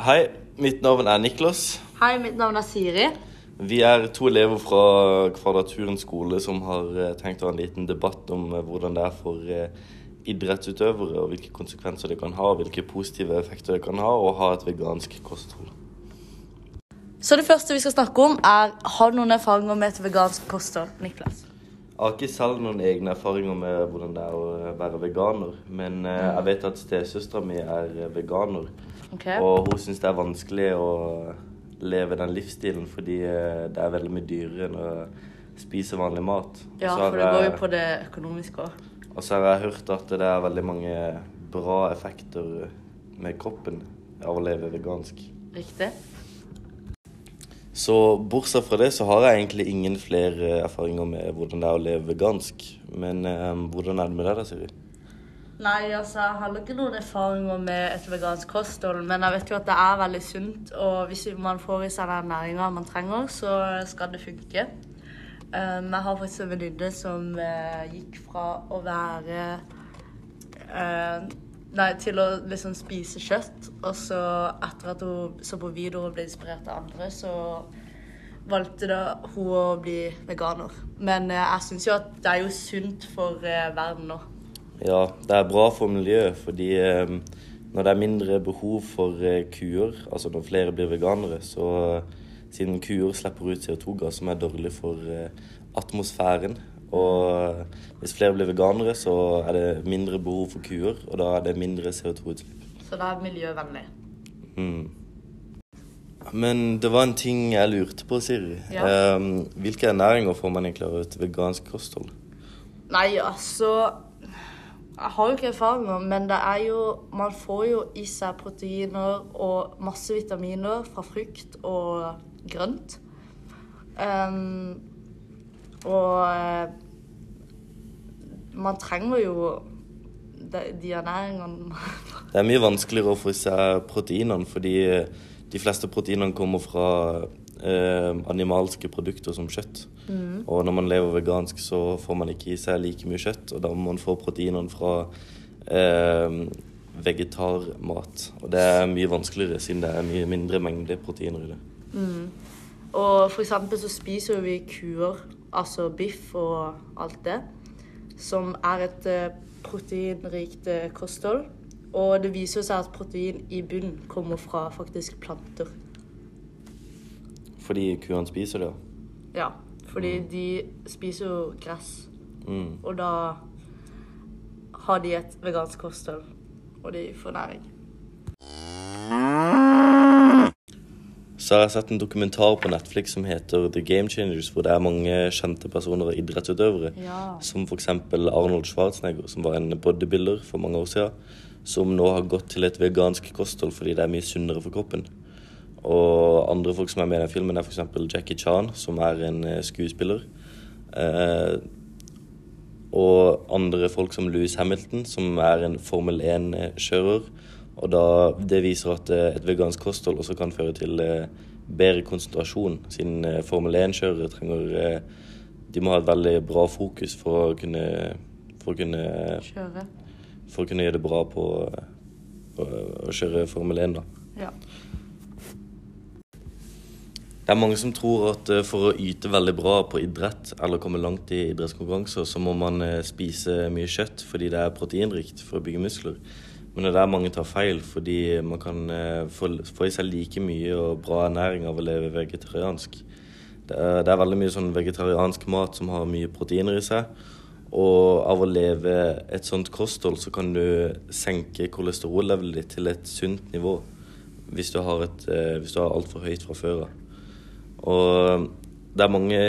Hei, mitt navn er Niklas. Hei, mitt navn er Siri. Vi er to elever fra Kvadraturen skole som har eh, tenkt å ha en liten debatt om eh, hvordan det er for eh, idrettsutøvere, og hvilke konsekvenser det kan ha, hvilke positive effekter det kan ha å ha et vegansk kosthold. Så det første vi skal snakke om, er har du noen erfaringer med et vegansk kosthold, Niklas? Jeg har ikke selv noen egne erfaringer med hvordan det er å være veganer, men eh, jeg vet at stesøstera mi er veganer, Ok. og hun syns det er vanskelig å leve den livsstilen fordi eh, det er veldig mye dyrere enn å spise vanlig mat. Ja, for det går jo på det økonomiske òg. Og så har jeg hørt at det er veldig mange bra effekter med kroppen av å leve vegansk. Riktig? Så bortsett fra det så har jeg egentlig ingen flere erfaringer med hvordan det er å leve vegansk. Men eh, hvordan er det med deg da, Siri? Nei, altså, jeg har ikke noen erfaringer med et vegansk kosthold, men jeg vet jo at det er veldig sunt, og hvis man får i seg den næringa man trenger, så skal det funke. Um, jeg har faktisk en venninne som uh, gikk fra å være uh, Nei, til å liksom spise kjøtt, og så etter at hun så på videoer og ble inspirert av andre, så valgte da hun å bli veganer. Men uh, jeg syns jo at det er jo sunt for verden nå. Ja, det er bra for miljøet, fordi eh, når det er mindre behov for eh, kuer, altså når flere blir veganere, så eh, siden kuer slipper ut CO2-gass som er dårlig for atmosfæren, og hvis flere blir veganere, så er det mindre behov for kuer, og da er det mindre CO2-utslipp. Så det er miljøvennlig. Mm. Men det var en ting jeg lurte på, Siri. Ja. Um, hvilke ernæringer får man egentlig av et vegansk kosthold? Nei, altså Jeg har jo ikke erfaringer, men det er jo Man får jo i seg proteiner og masse vitaminer fra frukt og grønt. Um, og eh, man trenger jo de, de ernæringene Det er mye vanskeligere å få i seg proteinene, fordi de fleste proteinene kommer fra eh, animalske produkter som kjøtt. Og når man lever vegansk, så får man ikke i seg like mye kjøtt, og da må man få proteinene fra eh, vegetarmat. Og det er mye vanskeligere, siden det er mye mindre mengde proteiner i det. Og for eksempel så spiser vi kuer, altså biff og alt det, som er et eh, proteinrikt eh, kosthold. Og det viser seg at protein i bunn kommer fra faktisk planter. Fordi kuene spiser det. Ja, fordi de spiser jo gress, Mm. og da har de et vegansk kosthold, og de får næring. Så har jeg sett en dokumentar på Netflix som heter The Game Changers, hvor det er mange kjente personer og idrettsutøvere. Ja. Som f.eks. Arnold Schwarzenegger, som var en bodybuilder for mange år siden. Som nå har gått til et vegansk kosthold fordi det er mye sunnere for kroppen. Og andre folk som er med i den filmen, er f.eks. Jackie Chan, som er en eh, skuespiller. Eh, og andre folk som Louis Hamilton, som er en Formel 1-kjører. Og da, det viser at eh, et vegansk kosthold også kan føre til eh, bedre konsentrasjon, siden eh, Formel 1-kjørere trenger eh, De må ha et veldig bra fokus for å kunne, for å kunne, Kjøre. for å kunne gjøre det bra på på å kjøre Formel 1. da. Ja. Det er mange som tror at eh, for å yte veldig bra på idrett, eller komme langt i idrettskonkurranser, så må man eh, spise mye kjøtt fordi det er proteinrikt for å bygge muskler. Men det er der mange tar feil, fordi man kan eh, få, i seg like mye og bra ernæring av å leve vegetariansk. Det er, veldig mye sånn vegetariansk mat som har mye proteiner i seg. Og av å leve et sånt kosthold, så kan du senke kolesterollevelet ditt til et sunt nivå. Hvis du har, et, hvis har altfor høyt fra før av. Og det er mange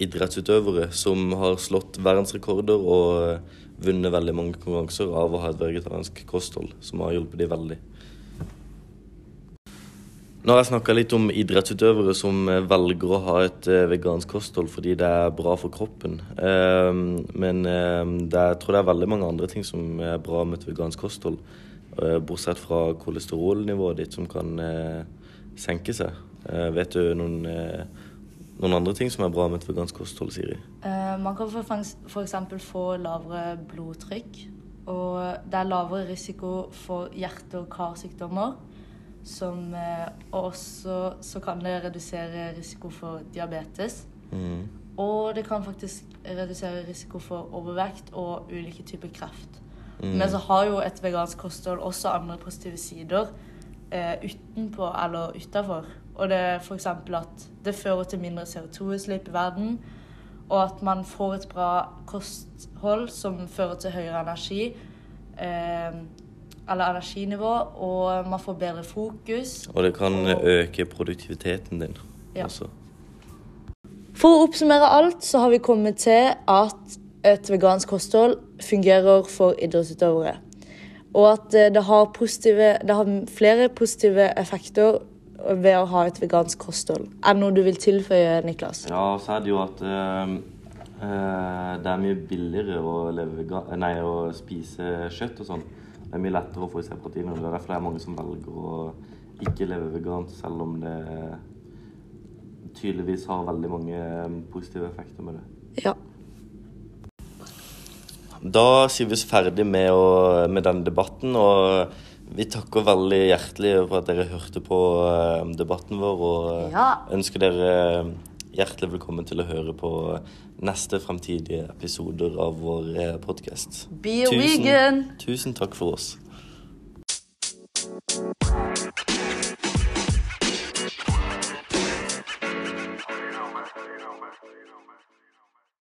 idrettsutøvere som har slått verdensrekorder og vunnet veldig mange konkurranser av å ha et vegetariansk kosthold, som har hjulpet dem veldig. Nå har jeg snakka litt om idrettsutøvere som eh, velger å ha et eh, vegansk kosthold fordi det er bra for kroppen. Eh, Men eh, jeg tror det er veldig mange andre ting som er bra med et vegansk kosthold. eh, Bortsett fra kolesterolnivået ditt, som kan eh, senke seg. Eh, Vet du noen, eh, noen andre ting som er bra med et vegansk kosthold, Siri? Eh, man kan f.eks. få lavere blodtrykk. Og det er lavere risiko for hjerte- og karsykdommer. Som, også så kan det redusere risiko for diabetes. Mm. Og det kan faktisk redusere risiko for overvekt og ulike typer kreft. Mm. Men så har jo et vegansk kosthold også andre positive sider eh, utenpå eller utafor. Og det er f.eks. at det fører til mindre CO2-utslipp i verden. Og at man får et bra kosthold som fører til høyere energi. Eh, eller energinivå. Og man får bedre fokus. Og det kan Og- øke produktiviteten din Ja. også. For å oppsummere alt, så har vi kommet til at et vegansk kosthold fungerer for idrettsutøvere. Og at eh, det har, positive, det har flere positive effekter ved å ha et vegansk kosthold. Er det noe du vil tilføye, Niklas? Ja, så er det jo at eh, eh, det er mye billigere å, leve nei, å spise kjøtt og sånn. Det er mye lettere å få i seg proteiner. Det er derfor det er mange som velger å ikke leve vegansk, selv om det tydeligvis har veldig mange eh, positive effekter med det. Ja. Da sier vi oss ferdig med, å, med denne debatten, og vi takker veldig hjertelig for at dere hørte på eh, debatten vår, og eh, Ja. ønsker dere hjertelig velkommen til å høre på neste fremtidige episoder av vår podkast. Be a vegan! tusen takk for oss.